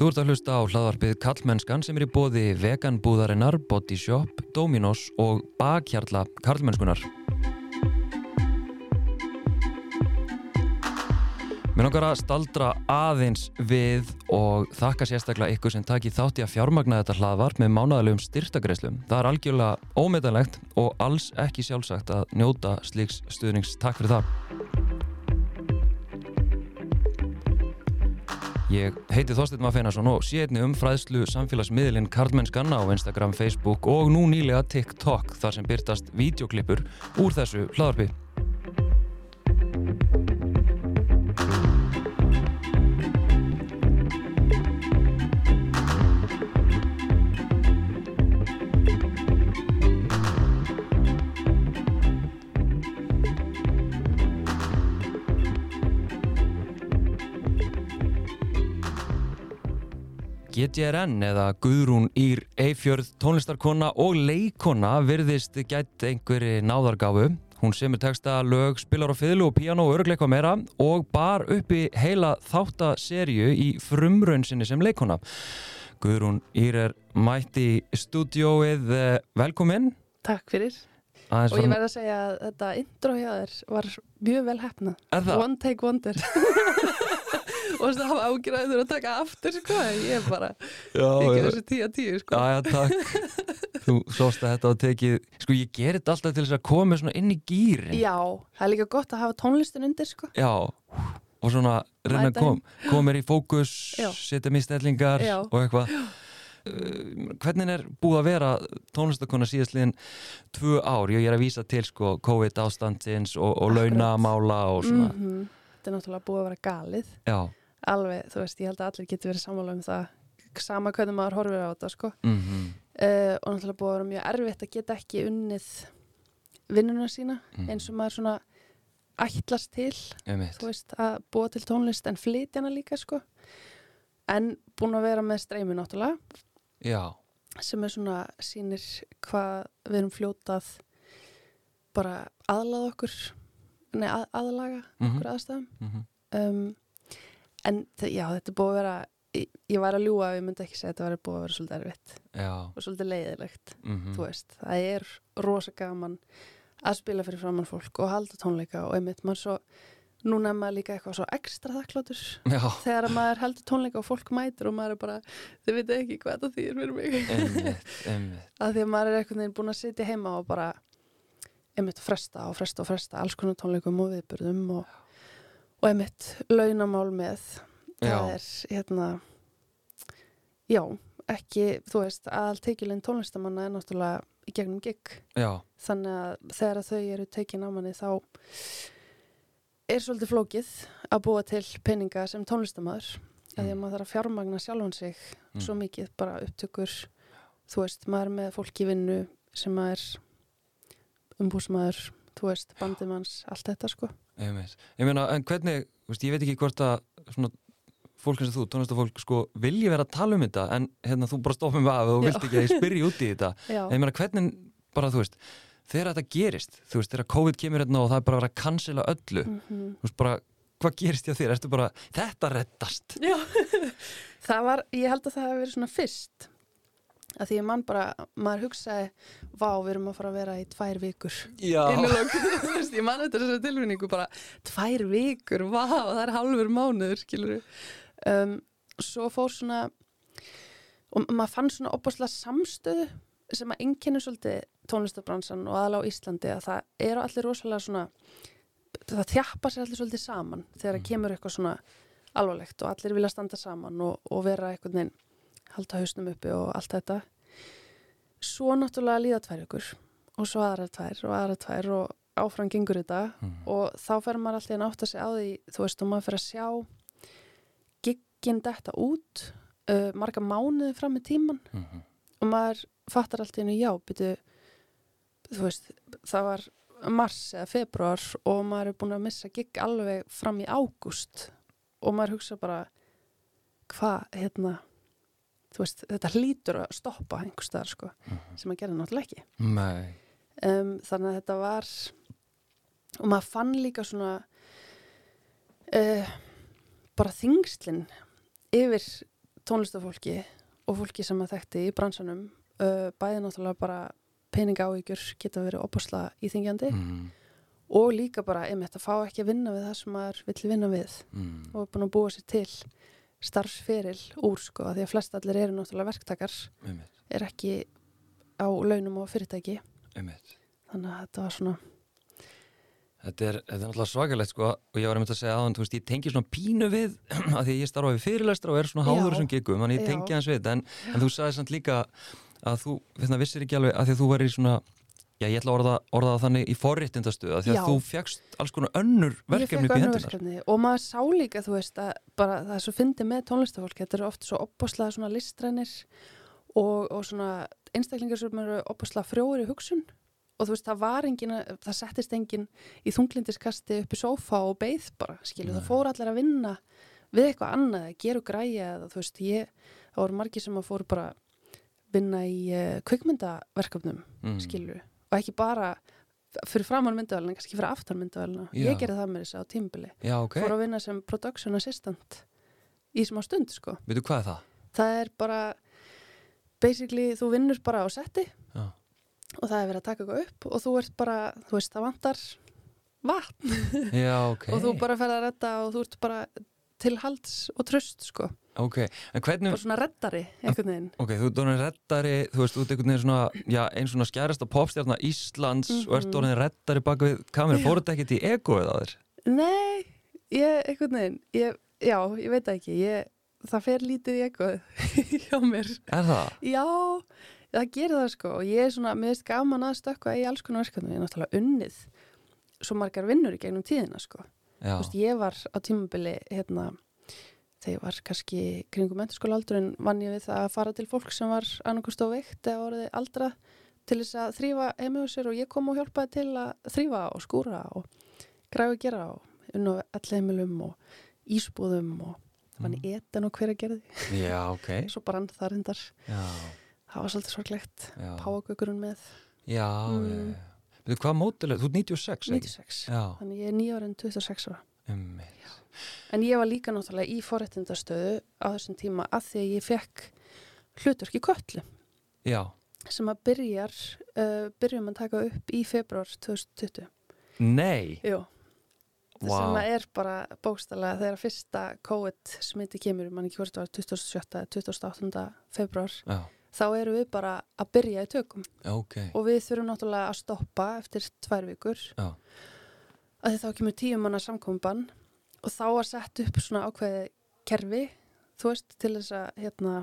Þú ert að hlusta á hlaðarpið Kallmennskan sem er í bóði veganbúðarinnar, Body Shop, Dominos og bakhjarla Kallmennskunar. Mér langar að staldra aðeins við og þakka sérstaklega ykkur sem taki þátt í að fjármagna þetta hlaðvarp með mánaðalegum styrtagreislum. Það er algjörlega ómetanlegt og alls ekki sjálfsagt að njóta slíks stuðnings. Takk fyrir það. Ég heiti Þorstein Maffeinarsson og sé einni um fræðslu samfélagsmiðlinn Karlmennskan á Instagram, Facebook og nú nýlega TikTok þar sem byrtast videoklippur úr þessu hlaðarpi. GTRN eða Guðrún Ír Eifjörð tónlistarkona og leikona virðist gætt einhverji náðargafu. Hún semur texta, lög, spilar á fiðlu og píano og örgleika meira og bar uppi heila þáttaserju í frumraun sinni sem leikona. Guðrún Ír er mætt í stúdióið. Velkomin. Takk fyrir. Og ég fram- verð að segja að þetta intro hjá þér var mjög vel það? One take wonder. og þess að hafa ágjörðið að taka aftur, sko. Ég er bara Já, ekki þessu tíu að tíu, sko. Já, já, takk. Þú sást að þetta á tekið, sko ég ger þetta alltaf til þess að koma inn í gýrin. Já, það er líka gott að hafa tónlistin undir, sko. Já, og svona að kom, koma mér í fókus, setja mér í stellingar Já. og eitthvað. Uh, hvernig er búið að vera tónlistakona síðastliðin tvö ár? Ég er að vísa til sko COVID ástandsins og, og launamála og svona. Mhm. Þetta er náttúrulega búið að vera galið. Já, Alveg, þú veist, ég held að allir getur verið sammála um það. Sama hvernig maður horfir á þetta, sko. mhm, Uh, og náttúrulega búið að vera mjög erfitt að geta ekki unnið vinnuna sína Mhm. eins og maður svona ætlast til veist, að búa til tónlist en flytjana líka sko en búin að vera með streymi náttúrulega Já, sem er svona sýnir hvað við erum fljótað bara aðlaða okkur nei, að, aðlaga mhm, okkur aðstæðum. Mhm, um, en já, þetta er búið að vera ég, ég væri að ljúga ef ég myndi ekki segja að þetta væri búið að vera svolítið erfitt já, og svolítið leiðilegt mhm, þú veist, það er rosa gaman að spila fyrir framann fólk og halda tónleika og einmitt maður svo núna er maður líka eitthvað svo ekstra þakkláttur já, þegar að maður heldur tónleika og fólk mætir og maður er bara, þið veit ekki hvað þetta þýr fyrir mig. Einmitt, einmitt, að því að maður er einhvern veginn búin að sitja heima og bara einmitt fresta og fresta og fresta alls konar tónleikum og viðburðum og, og einmitt launamál með. Já. það er hérna já, ekki, þú veist aðal teikilinn tónlistamanna er náttúrulega í gegnum gig. Já, þannig að þegar þau eru tekin á manni þá er svolítið flókið að búa til peninga sem tónlistamæður mm. því að Mm. maður þarf að fjármagna sjálfan sig Mm. svo mikið bara upptökur þú veist, maður með fólk í vinnu sem maður umbúsmaður, þú veist, bandimanns allt þetta sko einmitt. Ég meina, en hvernig, veist, ég veit ekki hvort að svona fólk eins og þú, tónlistafólk, sko, vilji vera að tala um þetta en hérna þú bara stoppum við af og þú vilt ekki að ég spyrji út í þetta En ég meina hvernig, bara þú veist þegar þetta gerist, þú veist, þegar COVID kemur hérna og það er bara að vera að cancela öllu mm þú veist, bara, hvað gerist hjá þér? Ertu bara, þetta reddast. Já. það var, ég held að það hefur verið svona fyrst að því að mann bara, maður hugsaði vá, við erum að fara að vera í tvær vikur. Já, þú veist, ég man þetta þessari tilfinningu bara, tvær vikur, vá, það er halfur mánuður, skilur um, svo fór svona og maður fann svona opaslega samstöðu sem að einkennir svolítið tónlistabransan og aðalega á Íslandi að það eru allir rosalega svona það þjappa sér allir svolítið saman þegar það Mm. kemur eitthvað svona alvarlegt og allir vilja standa saman og, og vera eitthvað neinn halda hausnum uppi og allt þetta svo náttúrulega líða tvær ykkur og svo aðra tvær og aðra tvær og áfram gengur þetta Mhm. og þá fer maður alltaf að átta sig á því þú veist og maður fer að sjá gigginn detta út uh, marga mánuði fram með tíman Mhm. og maður fattar alltaf einu já byrju, þú veist það var mars eða februar og maður er búin að missa gigg alveg fram í ágúst og maður hugsa bara hvað, hérna? Þú veist, þetta hlýtur að stoppa einhvers staðar sko, Mhm. sem að gera náttúrulega ekki. Nei, um, þannig að þetta var og maður fann líka svona uh, bara þingslinn yfir tónlistafólki og fólki sem að þekkti í bransanum uh, bæði náttúrulega bara peninga áhyggjur geta verið opasla íþingjandi mm, og líka bara einmitt að fá ekki að vinna við það sem maður vill vinna við mm, og búin að búa sér til starfsferil úr sko af því að flest allir eru náttúrulega verktakar einmitt, er ekki á launum og fyrirtæki. Einmitt. þannig að þetta var svona Þetta er, þetta er náttúrulega svakalegt sko og ég var einmitt að segja aðan, þú veist, ég tengi svona pínu við að því að ég starfa við fyrirlestra og er svona háður þessum gigum, þannig ég tengi hans við en, en þú sagði samt líka að þú hérna, vissir ekki alveg að því að þú væri svona já, ég ætla að orða, orða þannig í forréttindastöð að því að Já. þú fegst alls konar önnur verkefni upp í hendunar verkefni og maður sá líka, þú veist, að bara það er svo fyndið með tónlistafólk, þetta eru oft svo opbáslega svona listrænir og, og svona einstaklingar sem eru opbáslega frjóir í hugsun og þú veist, það var engin, að- það settist engin í þunglindiskasti upp í sófa og beið bara, skilju, það fór allir að vinna við eitthvað annað, að gera og græja eða þú veist, ég, það voru margir sem að fóru bara vinna í uh, kvikmyndaverkefnum mm. skilur og ekki bara fyrir framann myndavælina, kannski fyrir aftan myndavælina Já. ég gerði það með þess að á tímbili Já, ok, fór að vinna sem production assistant í smá stund sko. Veitu hvað er það? það er bara basically þú vinnur bara á setti Já, og það er verið að taka eitthvað upp og þú ert bara, þú veist, það vantar vatn. Já ok. Og þú bara ferð að redda og þú ert bara til halds og tröst sko Ok, en hvernig, bara svona reddari einhvern veginn ok, þú ert orðin reddari þú veist, þú ert einhvern veginn svona, já, eins svona skærasta popstjarnar Íslands og ert Mhm. orðin reddari bak við kameru, Já. fór þetta ekkert í egoið að þér? Nei, ég, einhvern veginn, ég, já, ég veit ekki, ég, það fer lítið í eitthvað hjá mér. Er það? Já, það gerir það sko og ég er svona, mér finnst gaman að stökkva í alls konar verkefnum, ég er náttúrulega unnið svo margar vinnur í gegnum tíðina sko. Já, veist, ég var á tímabili, hérna, þegar ég var kannski kringum menturskóla aldurinn, vann ég við það að fara til fólk sem var annarkust og veikt eða orðið aldra til þess að þrýfa heima á sér og ég kom og hjálpaði til að þrýfa og skúra og græfa að gera og unn á allheimilum og ísbúðum og vann í etan og hver að gerði. já, ok Svo brann það reyndar. Já, Það var svolítið sorglegt. já Páagökurinn með Já, Mm. Mm. Veitu, hvað mótil er? Þú ert 96, ekki? 96. Já, Þannig ég er nýjárinn 26 ára. um, En ég var líka náttúrulega í forréttindastöðu á þessum tíma að því að ég fekk hlutverk í köllu já sem að byrjar, uh, byrjum að taka upp í februar 2020. Nei, Jú, Vá. sem að er bara bókstælega þegar fyrsta COVID smiti kemur, mann ekki hvort það var 27. 28. februar, já, þá eru við bara að byrja í tökum. Já, ok. Og við þurfum náttúrulega að stoppa eftir tvær vikur. Já, að því þá kemur tíu manna samkomban og þá að setja upp svona ákveði kerfi, þú veist, til þess að hérna,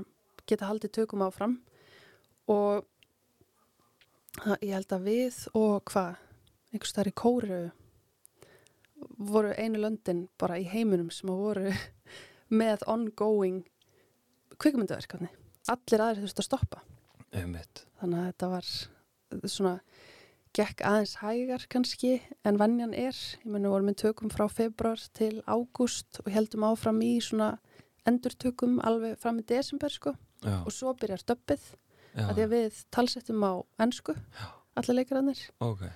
geta haldið tökum áfram. Og það, ég held að við og hvað, einhvers þar í kóru voru einu löndin bara í heiminum sem að voru með ongoing kvikmyndaverkefni. Allir aðrir þurftu að stoppa. um Þannig að þetta var svona gekk aðeins hægar kannski en vennjan er, ég meni vorum við tökum frá februar til ágúst og heldum áfram í svona endurtökum alveg fram í desember sko. Já, og svo byrjar döppið að því að við talsettum á ennsku allir leikarannir ok.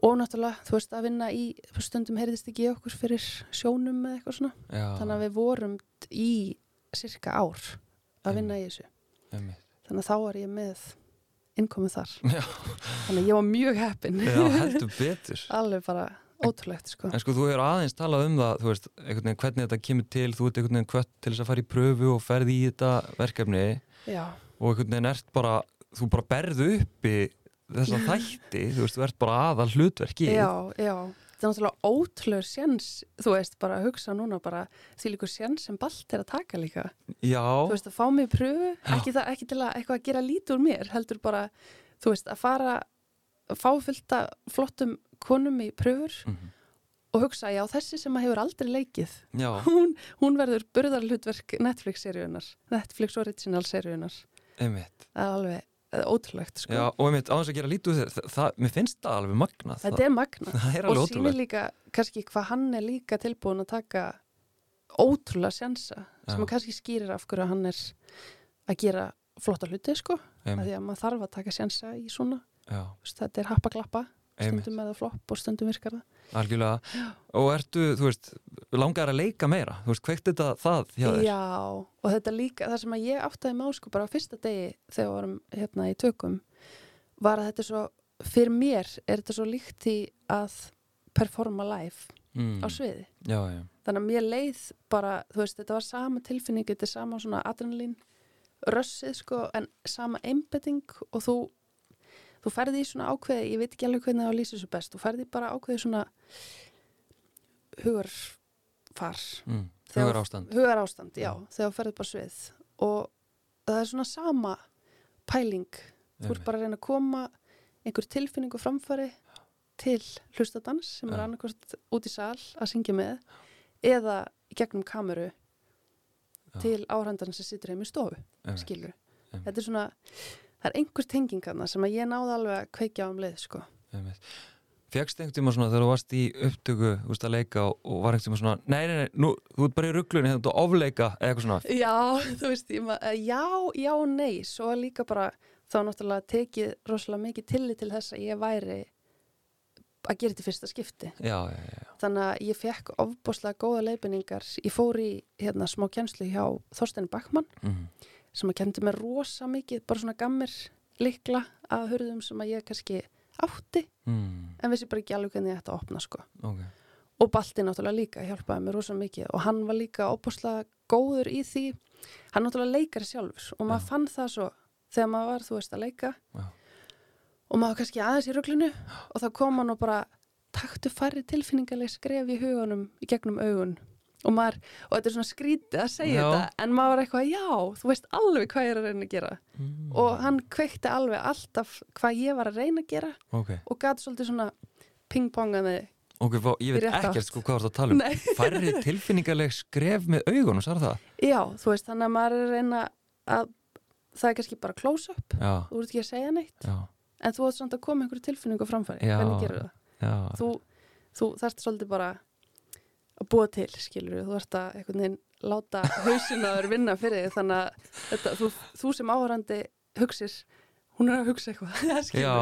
Og náttúrulega þú veist að vinna í stundum heyrðist ekki í okkur fyrir sjónum eða eitthvað svona. Já, þannig að við vorum í cirka ár að vinna í þessu. Um þannig að þá var ég með innkomið þar. Já, þannig að ég var mjög heppin. Alveg bara ótrúlegt sko. En sko þú hefur aðeins talað um það, veist, hvernig þetta kemur til, þú ert einhvern veginn kvött til þess að fara í pröfu og ferði í þetta verkefni já, og einhvern veginn ert bara, þú bara berðu uppi þessa þætti, þú veist, þú ert bara aðal hlutverki. já, já það er náttúrulega ótrúlegur séns þú veist, bara að hugsa núna bara því líkur séns sem balt er að taka líka. Já, þú veist, að fá mig í pröfu ekki, það, ekki til að eitthvað að gera lítið úr mér heldur bara, þú veist, að fara að fá fylgta flottum konum í pröfur Mhm. og hugsa, já, þessi sem að hefur aldrei leikið hún, hún verður burðarhlutverk Netflix-seríunar Netflix Original-seríunar einmitt. það er alveg ótrúlegt, sko Já, og einmitt á þess að gera lítið það, það, mér finnst það alveg magnað. þetta er magna það, það er og ótrúlega. líka kannski hvað hann er líka tilbúin að taka ótrúlega sjansa sem að kannski skýrir af hverju hann er að gera flotta hluti sko af Einmitt, því að maður þarf að taka sjansa í svona veist, þetta er happa-glappa. Stundum er það flopp og stundum virkar það. Algjörlega. Og ertu, þú veist, langar að leika meira? Þú veist, kveikt þetta það hjá þér? Já, og þetta líka, það sem að ég áttaði má sko bara á fyrsta degi þegar við varum hérna í tökum var að þetta er svo, fyrir mér er þetta svo líkt í að performa live mm. á sviði. Já, já, þannig að mér leið bara, þú veist, þetta var sama tilfinning, þetta er sama svona adrenalín rössið sko, en sama einbetting og þú þú ferði í svona ákveði, ég veit ekki alveg hvernig það lýsir svo best, þú ferði bara ákveði svona hugarfar mm. Hugar ástand hugar ástand, já, Já. þegar þú ferði bara svið og það er svona sama pæling, þú ert bara að reyna að koma einhver tilfinningu framfari til hlustadans sem er Já. annarkvort út í sal að syngja með eða gegnum kameru til áhrandarinn sem situr heim í stofu skilur. Þetta er svona það er einhver tengingarna sem að ég náði alveg að kveikja á um leið sko. Fjöxst einhvern tíma svona þegar þú varst í upptöku þú veist að leika og, var einhvern tíma svona nei, nei, nei, nú, þú ert bara í rugglunni þú ert að ofleika eða eitthvað svona. Já, þú veist, ég ma- eh, já, já nei. Svo líka bara þá náttúrulega tekið rosalega mikið tillit til þess að ég væri að gera þetta í fyrsta skipti. Já, já, já, þannig að ég fekk ofbúslega góða leifinningar ég fór í hérna, smá kjenslu hjá Þorstein Backmann Mm. Sem að kendi mér rosa mikið bara svona gammir likla að hurðum sem að ég kannski átti Mm. en vissi bara ekki alveg hvernig ég ætti að opna sko ok og Balti náttúrulega líka hjálpaði mér rosa mikið og hann var líka óbúslega góður í því hann náttúrulega leikari sjálfur og maður Já. fann það svo þegar maður var, þú veist, að leika Já. og maður kannski aðeins í rugglinu og þá kom hann og bara taktu færri tilfinningarleg skref í hugunum í gegnum augun og maður, og þetta er svona skrítið að segja Já. þetta en maður var eitthvað, já, þú veist alveg hvað ég er að reyna að gera mm. og hann kveikti alveg alltaf hvað ég var að reyna að gera ok, og gæti svolítið svona pingpongaði ok, fá, ég veit ekkert sko hvað þú ert að tala um Nei. færri tilfinningarleg skref með augunum, sár það? Já, þú veist, þannig að maður er að reyna að það er kannski bara close-up þú ert ekki að segja neitt já, en þú ert samt að koma einhverju tilfinningu framfæri Já. hvernig gerur það? Þú, þú þarft svolítið bara að búa til, skilur þú ert að einhvern veginn láta hausin að þér vinna fyrir þig þannig að þetta, þú, þú sem áhörandi hugsir, hún er að hugsa eitthvað já,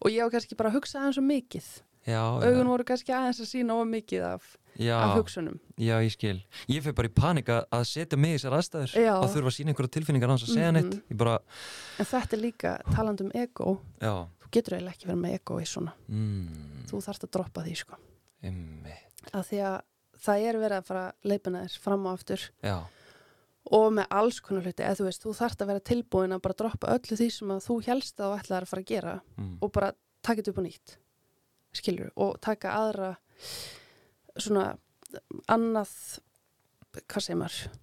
og ég á kannski bara að hugsa aðeins svo mikið. Já, augun voru kannski aðeins að sína of mikið af, já, af hugsunum. Já, ég skil. Ég fyrir bara í panika að setja mig í þessar aðstæður Já. og þurfa að sína einhverja tilfinningar hans að segja Mhm. neitt. Ég bara, en þetta er líka taland um ego. Já. Þú getur eiginlega ekki verið með ego í svona. Mm, þú þarft að droppa því sko. Einmitt. að því að það er verið að fara leipina þér fram og aftur. Já, og með alls konar hluti, eða þú veist, þú þarft að vera tilbúin að bara droppa öllu því sem að þú helst að þú ætlaðir að fara að gera mm, og bara taka þetta upp á nýtt skilur, og taka aðra svona annað hvað segir maður?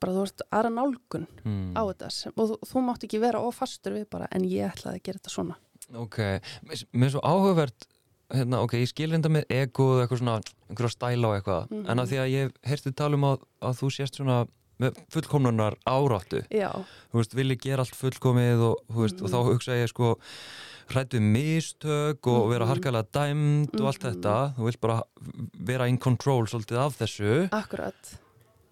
Bara þú veist, aðra nálgun mm. á þetta og þú, þú mátt ekki vera ofastur við bara, en ég ætlaði að gera þetta svona. Ok, mér er svo áhugavert hérna, ok, ég skil reynda með ego og eitthvað svona, einhverja stæla og eitthvað Mhm. en að því að ég heyrti tala um að, að þú sést svona með fullkomnunar áráttu já, þú veist, vilji gera allt fullkomið og, þú veist, og þá Mhm. hugsa ég sko hrættu við mistök og vera Mhm. harkalega dæmd og allt Mhm. þetta þú vilt bara vera in control svolítið af þessu, akkurat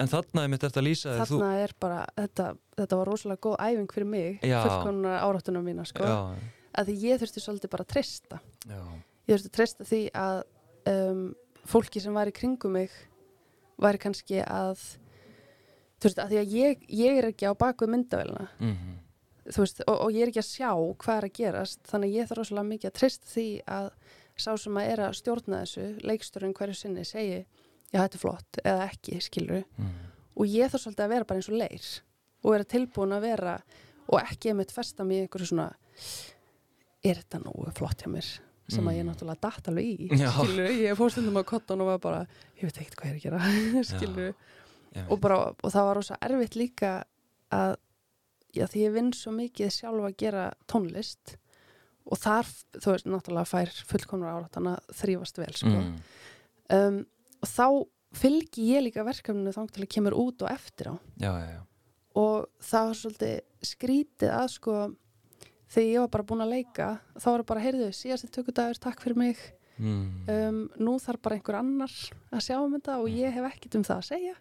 en þarna er mitt eftir að lýsa þú, þarna er bara, þetta, þetta var rosalega góð æfing fyrir mig, Já. fullkonunar áráttunum mína sko, já, að ég þurfti svolítið bara að treysta já, ég þurfti að treysta því að um, fólki sem var í kringum mig væri kannski að þú veist, að því að ég, ég er ekki á bakvið myndavélina. Mhm, þú veist, og, og ég er ekki að sjá hvað er að gerast þannig að ég þarf rosalega mikið að treysta því að sá sem að er að stjórna þessu leiksturinn hverju sinni segi já þetta er flott eða ekki skilur mhm, og ég þarf svolítið að vera bara eins og leir og vera tilbúin að vera og ekki einmitt festa mig í einhverju svona er þetta nógu flott hjá mér sem að ég Mm. náttúrulega datt alveg í skilur, ég fór stundum á kottan og var bara ég veit ekkert hvað ég er að gera og, bara, og það var rosa erfitt líka að já, því ég vinn svo mikið sjálf að gera tónlist og þar, þú veist, náttúrulega fær fullkomnar áratana þrýfast vel sko. mm, um, og þá fylgi ég líka verkefninu þá til að kemur út og eftir á já, já, já. og það var svolítið skrítið að sko þegar ég var bara búin að leika þá var það bara, heyrðu, síðasti tökudagur, takk fyrir mig. Mm. um, nú þarf bara einhver annar að sjá um þetta og ég hef ekkert um það að segja.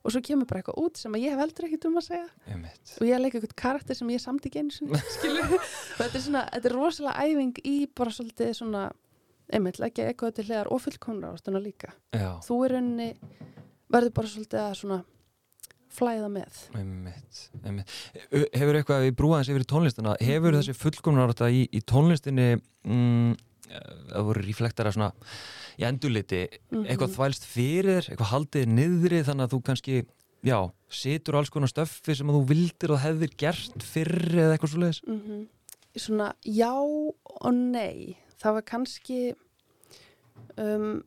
Og svo kemur bara eitthvað út sem ég hef heldur ekkert um að segja. Einmitt. Og ég leika eitthvað karakter sem ég samt ekki skilur og þetta er svona, þetta er rosalega æfing í bara svolítið svona einmitt, leggja eitthvað til hliðar og fullkomna ástuna líka. Já, þú er rauninni verður bara svolítið að svona flæða með einmitt, einmitt. Hefur eitthvað, við brúaðins yfir í tónlistina hefur Mhm. þessi fullkomnar í, í tónlistinni mm, það voru reflektara svona í endurliti, Mhm. eitthvað þvælst fyrir eitthvað haldið niðri þannig að þú kannski, já, situr alls konar stöffi sem að þú vildir og hefðir gert fyrr eða eitthvað svo leiðis mm svona já og nei það var kannski um,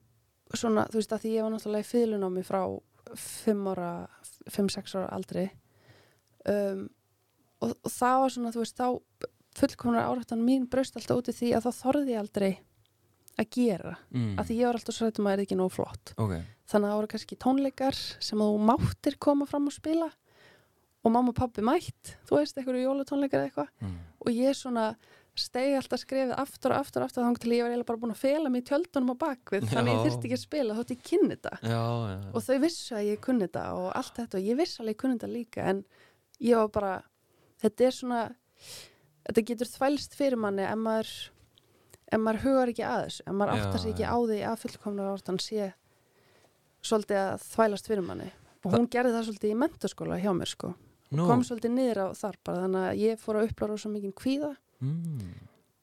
svona þú veist að því ég var náttúrulega í fýðlunámi frá 5 ára 5-6 ára aldri. Um, og, og það var svona þú veist þá fullkomnar áráttan mín braust alltaf út í því að þá þorði ég aldrei að gera. Mm. að því ég var alltaf svo hættum að það er ekki nóg flott. Ok, þannig að það voru kannski tónleikar sem þú máttir koma fram og spila og mamma og pappi mætt þú veist, eitthvað jólatónleikar eða eitthvað. Mm. og ég svona stegi alltaf skrefið aftur og aftur og aftur þannig til ég var eiginlega bara búin að fela mig í tjöldunum á bakvið þannig að ég Já. þyrfti ekki að spila þótt ég kynni þetta. Og þau vissu að ég kunni þetta og allt þetta og ég vissi alveg ég kunni þetta líka en ég var bara þetta er svona þetta getur þvælst fyrir manni ef maður ef maður hugar ekki að þessu ef maður sig ekki á því að fullkomna orðan sé svolítið að þvælast fyrir manni. Og Þa- hún gerði það svolítið í mentaskóla hjá mér sko. Kom svolítið niður á þar bara þannig að ég fór að upplára svo mikið kvíða mm.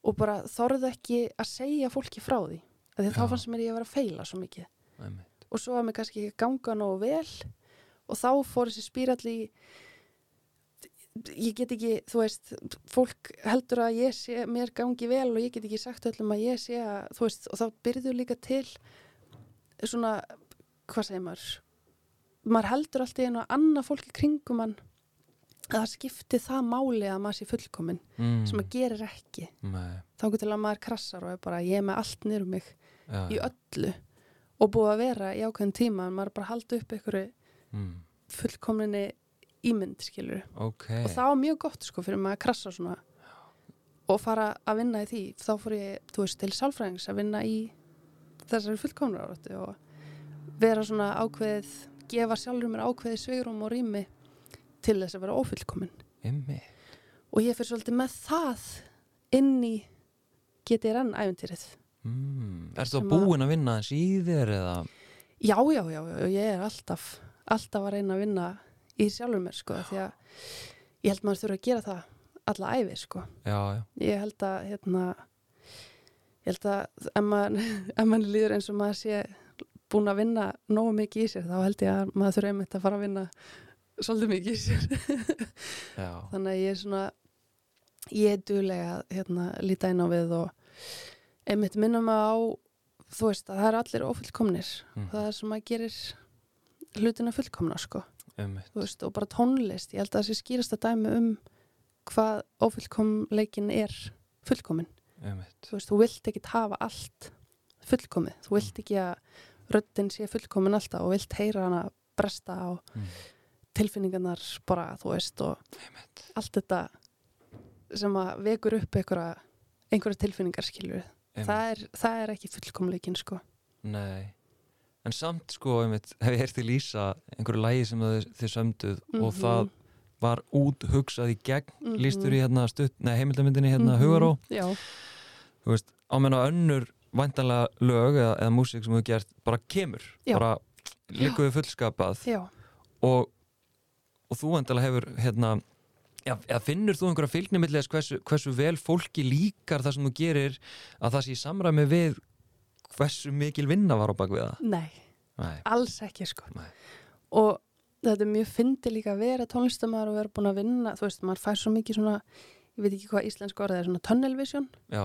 og bara þorði ekki að segja fólki frá því. Af því þá fannst mér ég að vera að feila svo mikið. Einmitt. Og svo var mér kannski ekki að ganga nógu vel. Og þá fór þessi spírall í ég get ekki, þú veist fólk heldur að ég sé mér gangi vel og ég get ekki sagt öllum að ég sé að, þú veist, og þá byrður líka til svona hvað segir maður? Maður heldur alltaf einu að annað fólki kringum hann að það skipti það máli að maður sé fullkomin mm. sem maður gerir ekki. Nei, þá að maður krassar og er bara ég er með allt niður um mig já, í öllu. Og búið að vera í ákveðin tíma en maður bara að halda upp einhverju mm. fullkomninni ímynd skilur Ok. Og það var mjög gott sko fyrir maður að krassa svona og fara að vinna í því. Þá fór ég, þú veist, til sálfræðings að vinna í þessari fullkomnar áratu og vera svona ákveðið gefa sjálfur mér ákveðið svigrum og rými til þess að vera ófullkomin Einmitt. Og ég fyrir svolítið með það inn í GTRN æventýrið mm. Ertu Sem að búin að vinna þess í þér eða? Já, já, já, já, ég er alltaf alltaf að reyna að vinna í sjálfur mér sko, því að ég held maður þurfa að gera það alla æfi sko. Já, já, ég held að hérna, ég held að ef maður, ef maður líður eins og maður sé búin að vinna nógu mikið í sér þá held ég að maður þurfa einmitt að fara að vinna svolítið mikið þannig að ég er svona ég er duðlega að hérna, líta inn á við og einmitt minna maður á þú veist að það eru allir ófullkomnir. Mm. það er sem að gerir hlutina fullkomna sko. Veist, og bara tónlist, ég held að það sé skýrasta dæmi um hvað ófullkomleikin er fullkomin. Einmitt. Þú veist, þú vilt ekki hafa allt fullkomið, þú vilt ekki að röddinn sé fullkomin alltaf og vilt heyra hana bresta á mm. Tilfinningarnar bara, þú veist og Einmitt allt þetta sem að vekur upp einhverja, einhverja tilfinningar skilur það er, það er ekki fullkomleikin sko Nei En samt sko, einmitt, hef ég heyrti lýsa einhverju lægi sem þið, þið sömduð og Mhm. það var út hugsað í gegn Mhm. lýstur í hérna stutt, nei heimildamindinni hérna Mhm. Hugaró, já, þú veist, á menna önnur væntanlega lög eða, eða músík sem þú gert bara kemur, Já. bara líku við fullskapað já, og, og þú væntanlega hefur hérna, eða finnur þú einhverja fylgni millis hversu, hversu vel fólki líkar það sem þú gerir að það sé samræmi við hversu mikil vinna var á bak við það? Nei. Nei, alls ekki sko. Nei. og þetta er mjög fyndi líka að vera tónlistamæður og vera búin að vinna þú veist, maður fær svo mikið svona ég veit ekki hvað íslensk orðið er, svona tunnel vision. Já,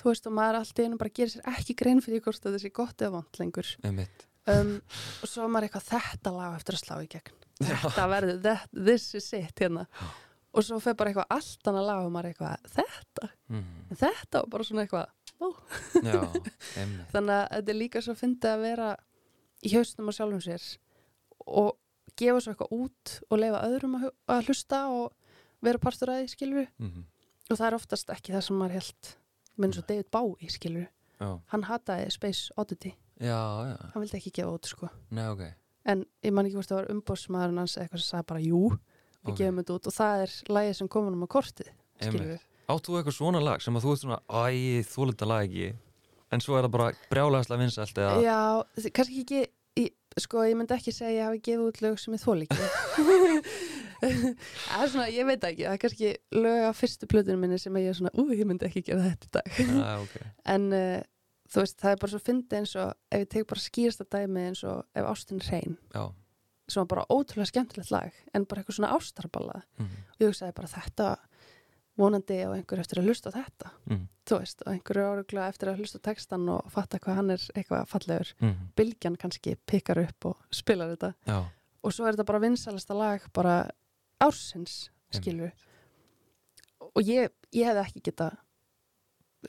þú veist, og maður allt í einu bara gerir sér ekki grein fyrir hvort þetta sé gott eða vant lengur. Um, og svo er maður eitthvað þetta lag eftir að slá í gegn þetta verður, that, this is it hérna. Og svo fer bara eitthvað allt annað lag og maður eitthvað, þetta, mm. Þetta og bara svona eitthvað já, þannig að þetta er líka svo fyndið að vera í haustum á sjálfum sér og gefa svo eitthvað út og leifa öðrum að, hlusta og vera partur að því skilur mm. og það er oftast ekki það sem maður held minn svo David Bowie skilur já, hann hataði Space Oddity, já, já, hann vildi ekki gefa út sko. Nei, ok en ég man ekki hvort það var umbóðsmaðurinn hans eitthvað sem sagði bara jú við Ok. gefum þetta út. Og það er lagið sem komum um á kortið Áttu þú eitthvað svona lag sem að þú ert svona Æ, þú lítið lag ekki En svo er það bara brjálæðislega vinsælt eða? Já, kannski ekki í, sko, ég myndi ekki segja að ég hafi gefið út lög sem ég þól ekki. Það er svona, ég veit ekki það er kannski lög af fyrstu plötunum minni sem ég er svona, ú, ég myndi ekki gera þetta í dag. Já, ok. En uh, þú veist, það er bara svo fyndið eins og ef ég tek bara skýrasta dæmi eins og ef ástin er hrein Já, sem var bara ótrúlega skemmtilegt lag en bara eitthvað svona ástarballa mhm, og ég hugsaði bara þetta vonandi á einhver eftir að hlusta þetta. Mhm, þú veist, og einhverju áruglega eftir að hlusta textan og fatta hvað hann er eitthvað fallegur. Mhm, bylgjan kannski pikkar upp og spilar þetta. Já, og svo er þetta bara vinsalasta lag bara ársins skilur og ég, ég hefði ekki geta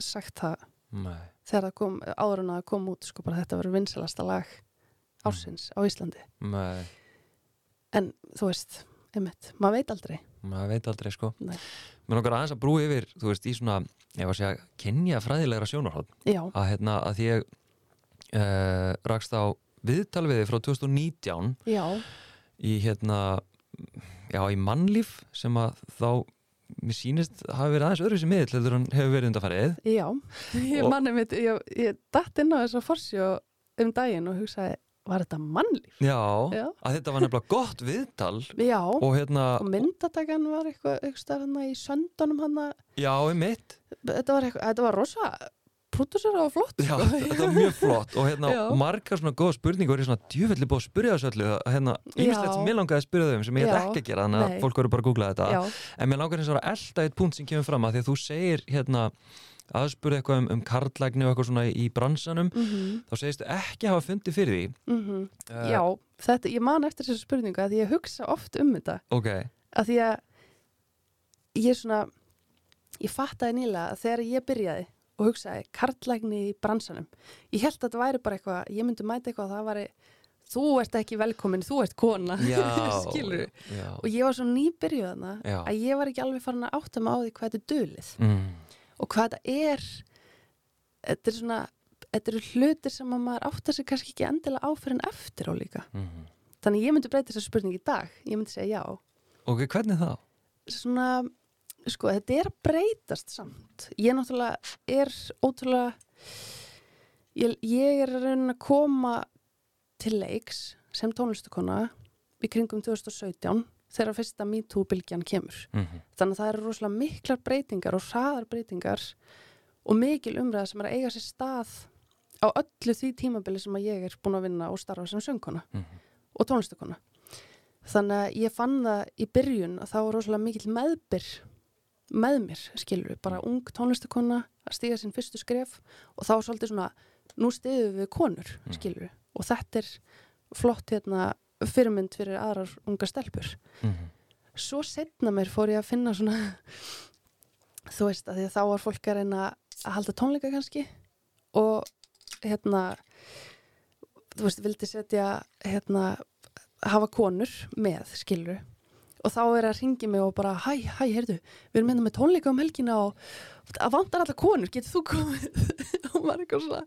sagt það nei. Þegar það kom, áður en að kom út sko bara þetta verður vinsalasta lag ársins á Íslandi. Nei, en þú veist, einmitt, maður veit aldrei. Maður veit aldrei sko. Mér langar aðeins að brú yfir, þú veist, í svona ég var að segja, kynja fræðilegra sjónarhótt já, að hérna, að því ég uh, rakst á viðtal við þig frá 2019 já, í hérna já, í mannlíf sem að þá mér sýnist hafi verið aðeins öðru sem miðl heldur hann hefur verið undarfarið já. Ég manni mitt, ég, ég datt inn á þess að forsjó um daginn og hugsaði var þetta mannlíf? já, Já. að þetta var nefnilega gott viðtal Já, og hérna, og myndatakan var eitthvað, eitthvað hérna í söndunum hann já, í mitt þetta var eitthvað, þetta var rosa pródusera og flott já, sko. þetta var mjög flott og hérna Já. margar svona góða spurningur er svona djöfelli búið að spyrja þessu öllu hérna, ýmislegt Já. sem ég langaði að spyrja þau um sem ég Já. ekki að gera, þannig að fólk verður bara að googla þetta já, en mér langar eins og að elda eitt punkt sem kemur fram að því að þú segir hérna aðspurði eitthvað um, um karlægni og eitthvað svona í bransanum mm þá segistu ekki hafa fundið fyrir því -hmm. uh, já þetta, ég man eftir þessu spurningu að ég hugsa oft um þetta ok, að því að ég svona ég fattaði nýlega að þegar ég byrjaði og hugsaði karlægni í bransanum. Ég held að þetta væri bara eitthvað ég myndi mæta eitthvað að það væri þú ert ekki velkomin, þú ert kona. Já skilur já, og ég var svo nýbyrjuð þarna Já. að ég var ekki alveg farin að átta mig á því hvað þetta er dölið mm, og hvað þetta er þetta er svona þetta eru hlutir sem að maður átta sig kannski ekki endilega á fyrir en eftir á líka. Mm. þannig ég myndi breyta þessa spurning í dag. Ég myndi segja já. Ok, hvernig þá? svona, sko, þetta er að breytast samt. Ég náttúrulega er ótrúlega ég, ég er að reyna að koma til leiks sem tónlistakona í kringum 2017 þegar fyrsta MeToo-bylgjan kemur. Mm þannig að það eru rosalega miklar breytingar og hraðar breytingar og mikil umræða sem er að eiga sér stað á öllu því tímabili sem að ég er búin að vinna og starfa sem söngkona -hmm. og tónlistakona þannig að ég fann það í byrjun að það var rosalega mikil meðbyr með mér, skilur við, bara ung tónlistakona að stíga sinn fyrstu skref og þá var svolítið svona, nú stiðum við konur, Mhm. skilur við og þetta er flott hérna fyrirmynd fyrir aðrar unga stelpur. Mm svo setna mér fór ég að finna svona þú veist að því að þá var fólk að reyna að halda tónleika kannski og hérna þú veist, vildi setja hérna, hafa konur með, skilur og þá er að ringi mig og bara hæ, hæ, heyrðu, við erum hérna með tónleika um helgina og að vantar allar konur getur þú komið? Og maður er eitthvað svona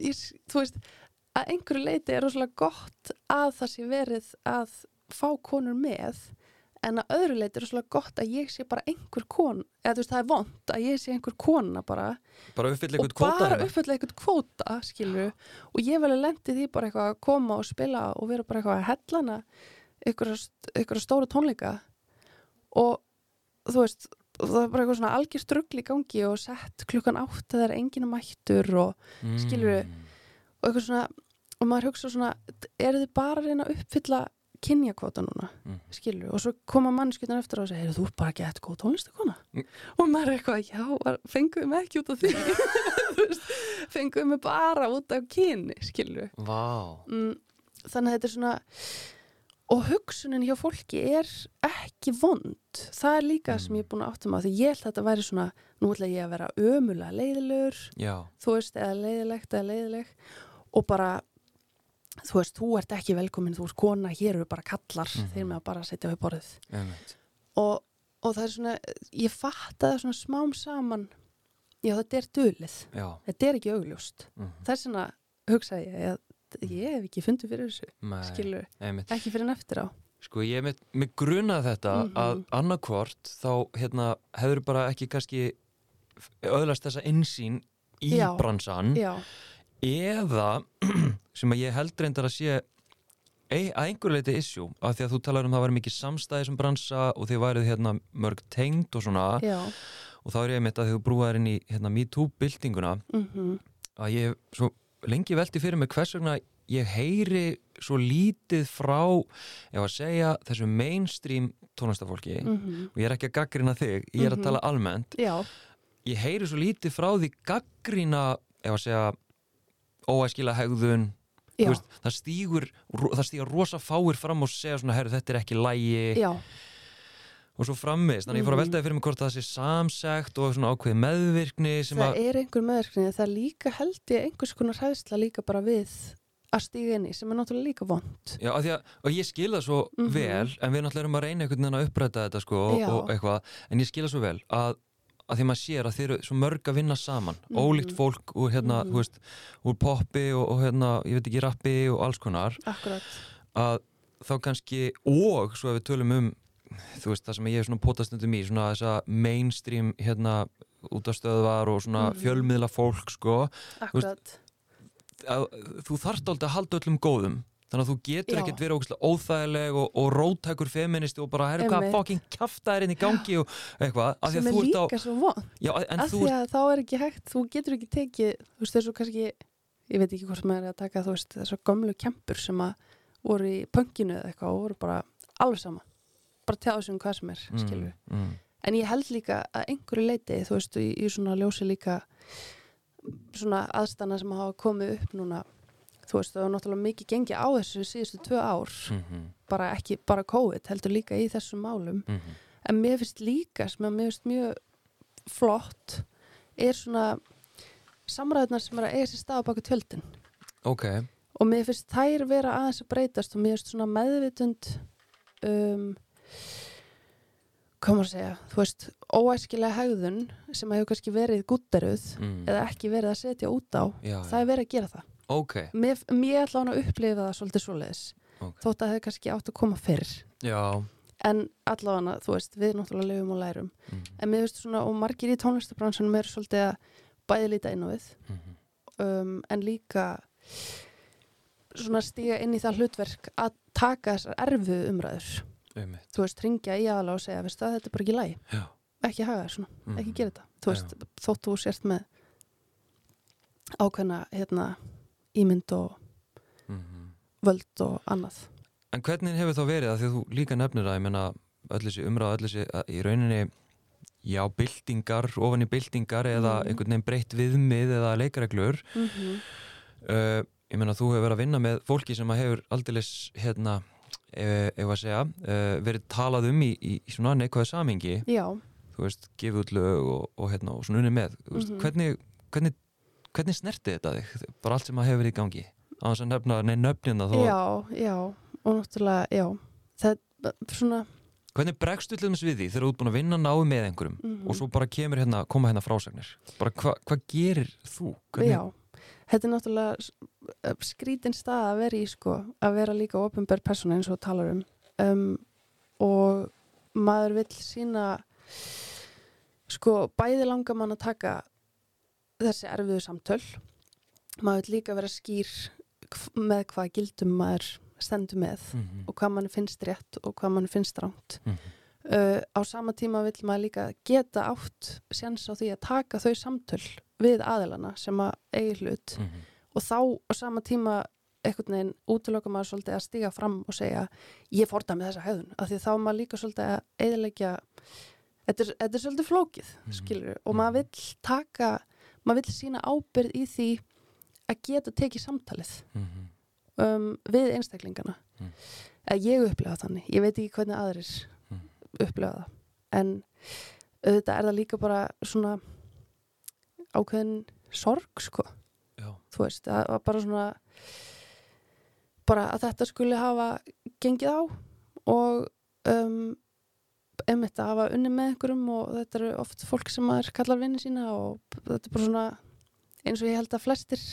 ég, þú veist, að einhverju leiti er rosalega gott að það sé verið að fá konur með en að öðru leiti er rosalega gott að ég sé bara einhver kon eða þú veist, það er vond að ég sé einhver kona bara. Bara uppfylla eitthvað kvóta bara hérna. uppfylla eitthvað kvóta skilju, og ég vel að lendi því bara eitthvað að koma og spila og vera bara eitthvað að hellana eitthvað stóra tónleika og þú veist það er bara eitthvað svona algjör strugl í gangi og sett klukkan átt að það er enginn mættur og, Mm. og eitthvað svona og maður hugsa svona, eru þið bara að reyna að uppfylla kynjakvota núna Mm. skilju, og svo koma mannskjötan eftir og segja, heyrðu, þú er bara gett góð tónlistakona Mm. og maður er eitthvað, já, var- fenguðu mig ekki út af því Þú veist, fenguðu mig bara út af kyni, skilju Vá mm, þannig að þetta er svona og hugsunin hjá fólki er ekki vond. Það er líka sem ég er búin að áttum á því ég held að þetta væri svona, nú ætla ég að vera ömulega leiðilegur, Já, þú veist eða leiðilegt eða leiðileg. Og bara þú veist, þú ert ekki velkomin, þú ert kona hér eru bara kallar, Mhm. þeir með að bara setja við borðið. Einmitt. Og, og það er svona, ég fatt að það svona smám saman. Já þetta er dulið, Já, þetta er ekki augljóst. Mm. þess vegna hugsaði ég að ég hef ekki fundið fyrir þessu, Nei, skilur, einmitt. ekki fyrir en eftir á Sko ég með, með grunaði þetta Mhm. að annarkvort þá hérna, hefur bara ekki kannski öðlast þessa insýn í Já. bransan já, eða sem að ég held reyndar að sé ei, að einhver leiti issue af því að þú talar um það var mikið samstæði sem bransa og þið værið hérna mörg tengd og svona já og þá er ég mitt að því þú brúaðir inn í hérna MeToo-byltinguna mm að ég svo lengi velti fyrir mig hvers vegna ég heyri svo lítið frá ef að segja þessu mainstream tónlistafólki -hmm. og ég er ekki að gaggrina þig, ég er að Mhm. tala almennt. Já, ég heyri svo lítið frá því gaggrina ef að segja óæskila hegðun. Veist, það stígur það stígur rosa fáir fram og segja svona herru þetta er ekki lægi. Já, og svo framvist, þannig ég fór að Mhm. veltaði fyrir mig hvort það sé samsegt og svona ákveð meðvirkni sem það að, er einhver meðverkni það líka held ég einhvers konar hræðsla líka bara við að stíga inn í sem er náttúrulega líka vond já, að að, og ég skil það svo Mhm. vel en við náttúrulega erum að reyna einhvern veginn að uppræta þetta sko og, og eitthvað, en ég skil það svo vel að að því maður sér að þeir eru svo mörg að vinna saman Mhm. ólíkt fólk úr hérna, Mhm. þú veist, úr poppi og, og hérna, ég veit ekki, rappi og alls konar akkurat, að þá kannski og svo ef við tölum um þú veist það sem ég hef svona potastundum í svona þessa mainstream hérna útastöðvar og svona Mhm. fjölmiðla fólk sko. Akkurat. að, þú þarft aldrei að halda öllum góðum. Þannig að þú getur Já. ekkert verið ógeðslega óþægileg og, og róttækur feministi og bara herru hvað fokkin kjafta er inn í gangi og eitthvað. Af sem að er þú ert á líka svo vond. Já, en af þú því ert að þá er ekki hægt þú getur ekki tekið, þú veist þessu kannski ég veit ekki hvort maður er að taka þú veist þessar gömlu kempur sem að voru í pönginu eða eitthvað og voru bara alveg sama, bara tjáðu sig um hvað sem er mm, mm, En ég held líka að einhverju leiti, þú veist, í, í svona ljósi líka svona aðstana sem hafa komið upp núna, þú veist, það var náttúrulega mikið gengi á þessu síðustu tvö ár, mm, bara ekki bara COVID, heldur líka í þessum málum. mm, En mér finnst líka, sem að mér finnst mjög flott, er svona samræðunar sem er að eiga sér stað á baka tjöldin. ok. Og mér finnst þær vera aðeins að breytast og mér finnst svona meðvitund um, maður að segja, þú veist, óæskilega hegðun sem hefur kannski verið gútteruð mm, eða ekki verið að setja út á, já, það er verið að gera það. ok, Mér, mér ætla hann að upplifa það svolítið svoleiðis, Ok. þótt að það kannski átt að koma fyrr. já En allavega, þú veist, við náttúrulega lifum og lærum. mm, En mér finnst svona, og margir í tónlistabransunum er svolítið að bæði líta inn á við, mm, um, en líka svona stíga inn í það hlutverk að taka þessar erfu umræður. Um, Þú veist, ringja í aðala og segja, veistu að þetta er bara ekki lægi, já ekki haga þér svona, mm, ekki gera þetta. Þú veist, þótt þú sért með ákveðna, hérna, ímynd og mm, völd og annað. En hvernig hefur þá verið að því að þú líka nefnir að ég menna öll þessi umræða, öll þessi að í rauninni já, byltingar, ofan í byltingar eða Mhm. einhvern veginn breytt viðmið eða leikareglur Mm -hmm. uh, ég menna þú hefur verið að vinna með fólki sem hefur aldeilis hérna, ef, að segja uh, verið talað um í, í, svona neikvæðu samingi, Já, þú veist gefið út lög og, og, hérna, og svona unni með. Veist, Mhm. hvernig, hvernig, hvernig snerti þetta þig, bara allt sem að hefur verið í gangi? Á þess að nefna, nei nöfnina þó já, já, og náttúrulega, já, það er svona, Hvernig bregstu til þess við því þegar þú ert búin að vinna náðu með einhverjum Mhm. og svo bara kemur hérna, koma hérna frásagnir? Bara hva, hvað gerir þú? Hvernig, já, þetta er náttúrulega skrítin stað að vera í, sko, að vera líka ofinberð persóna eins og talar um, um og maður vill sína, sko, bæði langar mann að taka þessi erfiðu samtöl, maður vill líka vera skýr með hvað gildum maður stendur með Mhm, og hvað mann finnst rétt og hvað mann finnst ránt. mhm, Uh, á sama tíma vill maður líka geta átt séns á því að taka þau samtöl við aðilana sem að eigi hlut. Mhm, og þá á sama tíma einhvern veginn útlöka maður svolítið að stiga fram og segja ég fórta með þessa hefðun af því þá er maður líka svolítið að eðilegja þetta er, þetta er svolítið flókið Mhm. skilur og maður vill taka maður vill sína ábyrð í því að geta tekið samtalið mhm, um, við einstaklingana. Mm. að ég upplega þannig, ég veit ekki hvernig aðrir Mm. upplega það. En auðvitað er það líka bara svona ákveðin sorg sko, Já, þú veist að, að bara svona bara að þetta skuli hafa gengið á og um, einmitt að hafa unni með einhverjum og þetta eru oft fólk sem maður kallar vinni sína og þetta er bara svona eins og ég held að flestir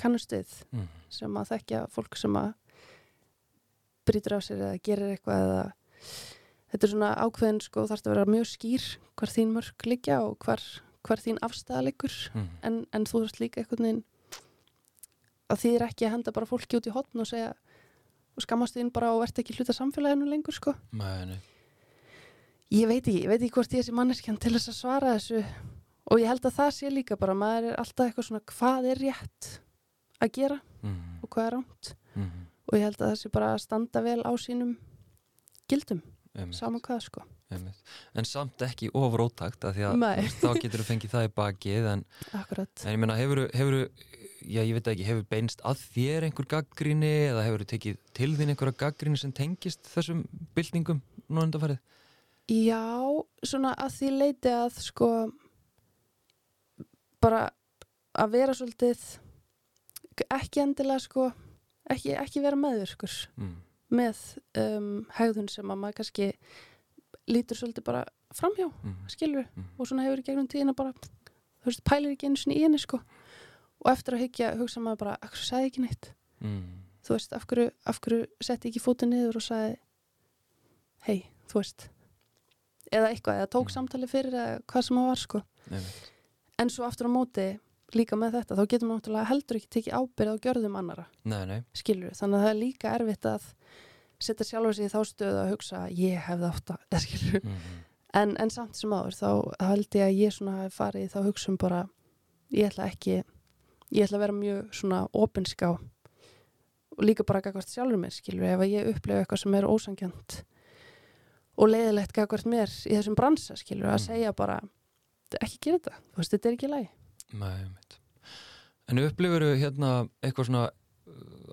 kannust við mm. sem að þekkja fólk sem að brýtur á sér eða gerir eitthvað eða þetta er svona ákveðin sko þarf að vera mjög skýr hvar þín mörg liggja og hvar, hvar þín afstæða liggur Mm. en, en þú þarfst líka einhvern veginn að því er ekki að henda bara fólki út í hotn og segja og skammast þín bara og ert ekki hluta samfélaginu lengur sko Nei, nei. ég veit ekki, ég veit ekki hvort ég er sem manneskjan til þess að svara þessu og ég held að það sé líka bara maður er alltaf eitthvað svona hvað er rétt að gera Mm. og hvað er rámt Mm. og ég held að það sé bara að standa vel á sínum gildum, Einmitt, saman hvað sko. En samt ekki ofur ótakt af því að þú þá getur þú fengið það í bakið en, en ég meina hefur ekki, hefur beinst að þér einhver gaggríni eða hefur tekið til þín einhverja gaggríni sem tengist þessum byltingum nú undanfarið? já svona að því leiti að sko bara að vera svolítið ekki endilega sko ekki, ekki vera meðvirkur Mm. með um, hegðun sem að maður kannski lítur svolítið bara framhjá, Mm. skilur Mm. og svona hefur í gegnum tíðina bara þú veist, pælir ekki einu sinni í henni sko og eftir að hyggja hugsa maður bara akkur sagði ég ekki neitt, Mm. þú veist, af hverju, af hverju setti ekki fótið niður og sagði hei, þú veist eða eitthvað, eða tók Mm. samtali fyrir eða hvað sem það var sko en svo aftur á móti líka með þetta, þá getur maður náttúrulega heldur ekki tekið ábyrð á gjörðum annara Nei, nei. skilur þannig að það er líka erfitt að setja sjálfur sig í þá stöðu að hugsa ég hefði átt að, eða skilur Mm. en, en samt sem áður þá held ég að ég svona hafi farið þá hugsun bara, ég ætla ekki ég ætla að vera mjög svona opinská og líka bara gagvart sjálfur mér, skilur, ef að ég upplefa eitthvað sem er ósangjant og leiðilegt gagvart mér í þessum bransa, skilur, að Mm. segja bara ekki gera þetta, þú veist, þetta er ekki læg Nei, einmitt. En upplifur hérna eitthvað svona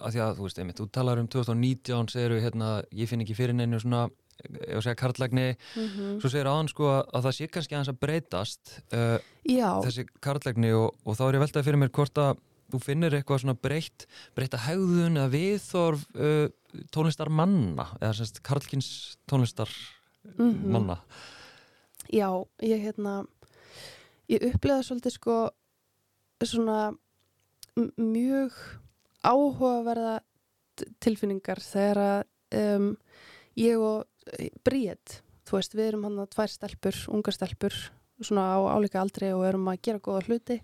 að því að þú veist, einmitt, þú talar um 2019 segir hérna, ég finn ekki fyrir neinu svona ef að segja karlægni mm -hmm. svo segir aðan sko að, að það sé kannski aðeins að breytast uh, þessi karlægni og, og þá er ég veltað fyrir mér hvort að þú finnir eitthvað svona breytt breytta hegðun eða viðþorf uh, tónlistar manna eða semst karlkins tónlistar Mhm. manna Já, ég hérna ég upplegaði svolítið sko svona mjög áhugaverða tilfinningar þegar að um, ég og Bríett, þú veist, við erum hann að tvær stelpur, ungar stelpur svona á álíka aldri og erum að gera góða hluti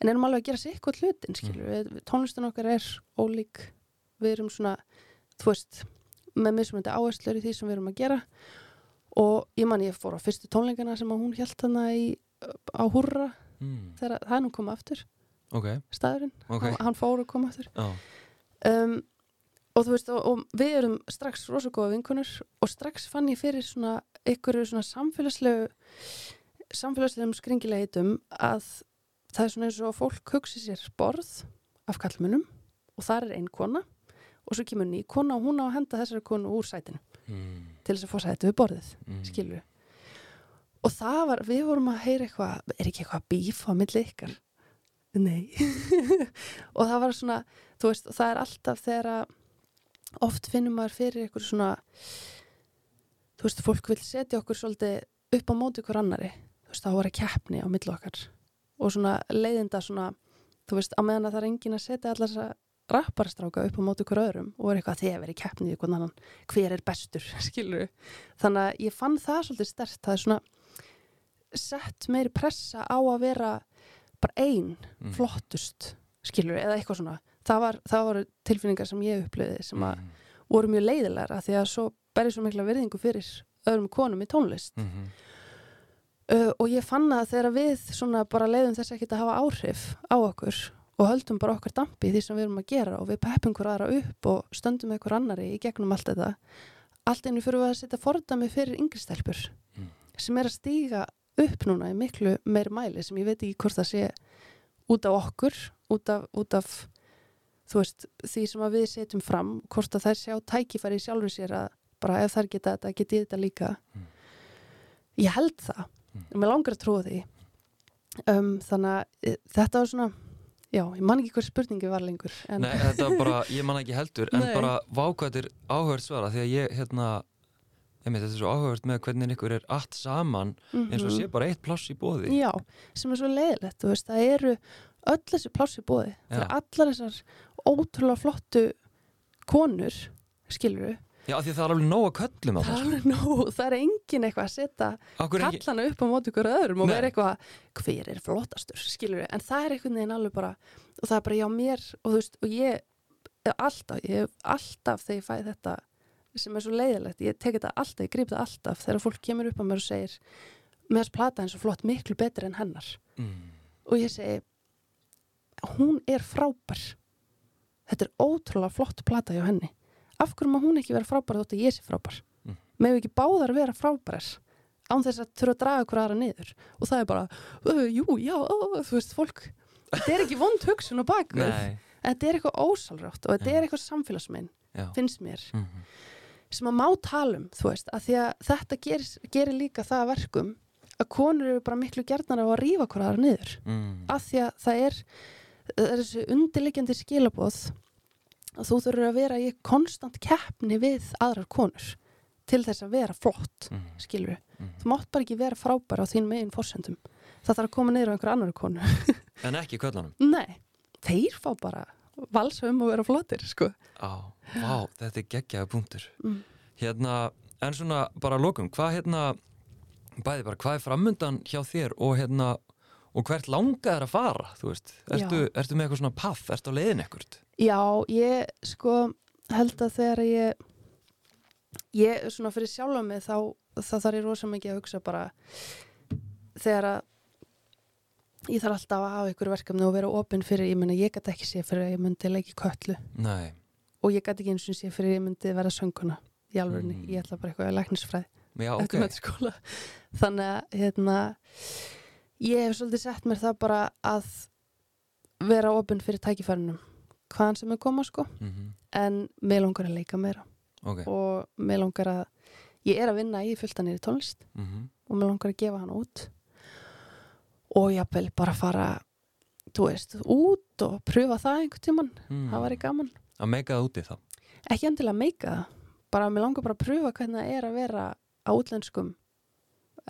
en erum alveg að gera sér eitthvað hlutin, skilur við, tónlistin okkar er ólík, við erum svona þú veist, með mismunandi áherslur í því sem við erum að gera. Og ég man ég fór á fyrstu tónleikana sem hún held hana í, á húrra. Mm. þegar það er nú komið aftur Ok, staðurinn, ok. Hann, fór að koma aftur. Já, um, og þú veist og, og við erum strax rosa góða vinkunur og strax fann ég fyrir svona einhverju svona samfélagslegu samfélagslegum skringilegitum að það er svona eins og fólk hugsi sér borð af kallmunum og þar er ein kona og svo kemur ný kona og hún á að henda þessari konu úr sætinu mm. til þess að fá sæti við borðið Mm. skilur og það var, við vorum að heyra eitthvað er ekki eitthvað bíf á milli ykkar nei. Og það var svona, þú veist, það er alltaf þegar að oft finnum maður fyrir eitthvað svona þú veist, fólk vil setja okkur svolítið upp á móti ykkur annari þú veist, þá var að keppni á milli okkar. Og svona leiðinda svona þú veist, á meðan að það er engin að setja allar þessa rapparstráka upp á móti ykkur öðrum og er eitthvað að þið verið keppni í ykkur annan hver er bestur, skilur þannig að ég fann það svolítið stert það er svona sett meiri pressa á að vera bara ein, Mm. flottust skilur, eða eitthvað svona það var, það voru tilfinningar sem ég upplöði sem að Mm. voru mjög leiðilegar af því að svo berði svo mikla virðingu fyrir öðrum konum í tónlist Mhm. uh, og ég fann að þegar við svona bara leiðum þess ekki að hafa áhrif á okkur og höldum bara okkar dampi því sem við erum að gera og við peppum hver aðra upp og stöndum hver annari í gegnum allt þetta allt einu fyrir að setja fordami fyrir yngri stelpur Mm. sem er að stíga upp núna í miklu meir mæli sem ég veit ekki hvort það sé út af okkur út af, út af þú veist, því sem að við setjum fram hvort að þær sjá tækifæri sjálfur sér að bara ef þær geta þetta, geti þetta líka Mm. ég held það Mm. og mér langar að trúa því um, þannig að e, þetta var svona já, ég man ekki hver spurningi var lengur en, Nei, þetta var bara, ég man ekki heldur en bara vákvæðir áhört svara því að ég, hérna Einmitt, þetta er svo áhugavert með hvernig ykkur er allt saman eins og Mhm. sé bara eitt pláss í bóði Já, sem er svo leiðilegt, þú veist, það eru öll þessi pláss í bóði. Það eru allar þessar ótrúlega flottu konur, skilur Já, því að það er alveg nóg að köllum á Það það er alveg nóg, það er engin eitthvað að setja kallana upp á móti ykkur öðrum og vera eitthvað, hver er flottastur, skilur en það er einhvern veginn alveg bara, og það er bara já mér, og þú veist, og ég alltaf, ég hef alltaf þegar ég fæ þetta, sem er svo leiðilegt, ég tek þetta alltaf, ég grýp þetta alltaf þegar fólk kemur upp á mér og segir, með þess plata eins og flott, miklu betri en hennar. Mm, og ég segi hún er frábær. Þetta er ótrúlega flott plata hjá henni. Af hverju má hún ekki vera frábær þótt að ég sé frábær? Mm. með ekki báðar vera frábærar án þess að þurfa að draga hver aðra niður? Og það er bara, jú, já uh, þú veist, fólk, þetta er ekki vond hugsun bakvið, Nei, þetta er eitthvað ósálrátt og þetta er eitthvað samfélagsmein finnst mér, mm, sem að má tala um þú veist, að því að þetta gerir, gerir líka það að verkum að konur eru bara miklu gjarnar á að rífa hver aðra niður. Mm, af því að það er, það er þessi undirliggjandi skilaboð að þú þurfur að vera í konstant keppni við aðrar konur til þess að vera flott, mm, skilur mm. þú mátt bara ekki vera frábær á þín megin fórsendum það þarf að koma niður á einhver annar konu. En ekki köllunum nei, þeir fá bara valsa um að vera flottir sko. Á, vá, þetta er geggjaða punktur mm. Hérna, en svona bara að lokum, hvað hérna bæði bara, hvað er framundan hjá þér og hérna, og hvert langa er að fara, þú veist, ertu, ertu með eitthvað svona path, ertu á leiðin ekkert? já, ég sko held að þegar ég ég svona fyrir sjálfa mig þá þá þarf ég rosa mikið að hugsa bara þegar að ég þarf alltaf að hafa ykkur verkefni og vera opinn fyrir, ég menna ég gæti ekki sé fyrir að ég myndi leiki köllu Nei, og ég gæti ekki eins og sé fyrir að ég myndi vera sönguna í alvörunni, Mm. ég ætla bara eitthvað að læknisfræði. Já, eftir mennskóla þannig að hérna ég hef svolítið sett mér það bara að vera opinn fyrir tækifærunum hvaðan sem er koma sko. Mm en mér langar að leika meira. Ok, og mér langar að ég er að vinna í fulltanir í tónlist. Mm og mér langar að gefa hann út og jafnvel bara fara þú veist, út og pröfa það einhvern tíman, mm. það væri gaman. Að meika það úti þá? Ekki endilega meika það. Bara mér langar bara að pröfa hvernig það er að vera á útlenskum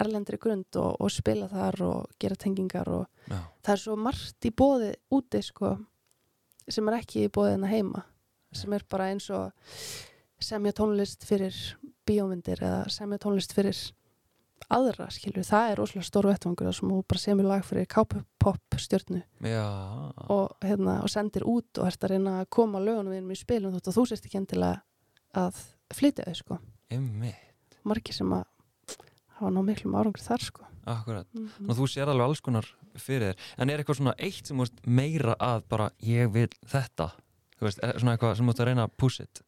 erlendri grund og, og spila þar og gera tengingar og Já, það er svo margt í bóði úti sko sem er ekki í bóði en heima. Sem er bara eins og semja tónlist fyrir bíómyndir eða semja tónlist fyrir aðra skilur, það er rosalega stór vettvangur sem þú bara semur lag fyrir K-pop stjörnu. Já. Og, hérna, og sendir út og ert að reyna að koma lögunum við í spilum þótt að þú sérst ekki endilega að flytja þau sko. Margir sem að hafa ná miklum árangur þar sko. Akkurat. Mm og þú sér alveg alls konar fyrir þér. En er eitthvað svona eitt sem veist meira að bara ég vil þetta þú veist, svona eitthvað sem þú ert að reyna að push it?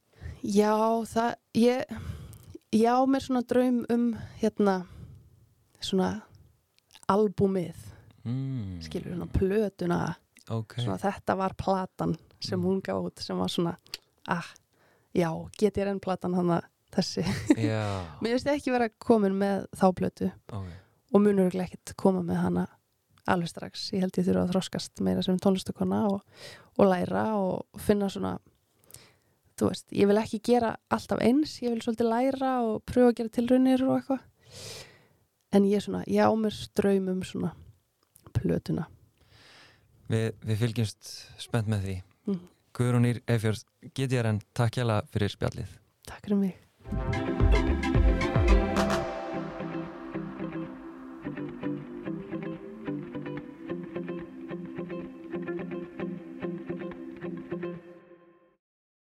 Já, það, ég, ég á mér svona draum um, hérna, svona albúmið, mm. skilur hérna, plötuna, ok, svona þetta var platan sem Mm. hún gaf út, sem var svona, ah, já, get ég enn platan hann þessi. já Mér finnst ekki vera komin með þá plötu ok, og munur ekki ekkert koma með hana alveg strax. Ég held ég þurfa að þroskast meira sem tónlistakona og, og læra og finna svona þú veist, ég vil ekki gera alltaf eins, ég vil svolítið læra og pröfa að gera tilraunir og eitthvað en ég svona, ég á mér draum um svona plötuna. Vi, við fylgjumst spennt með því. Mm. Guðrún Ír Efjörð, GTRN, takk hjá fyrir spjallið. Takk fyrir mig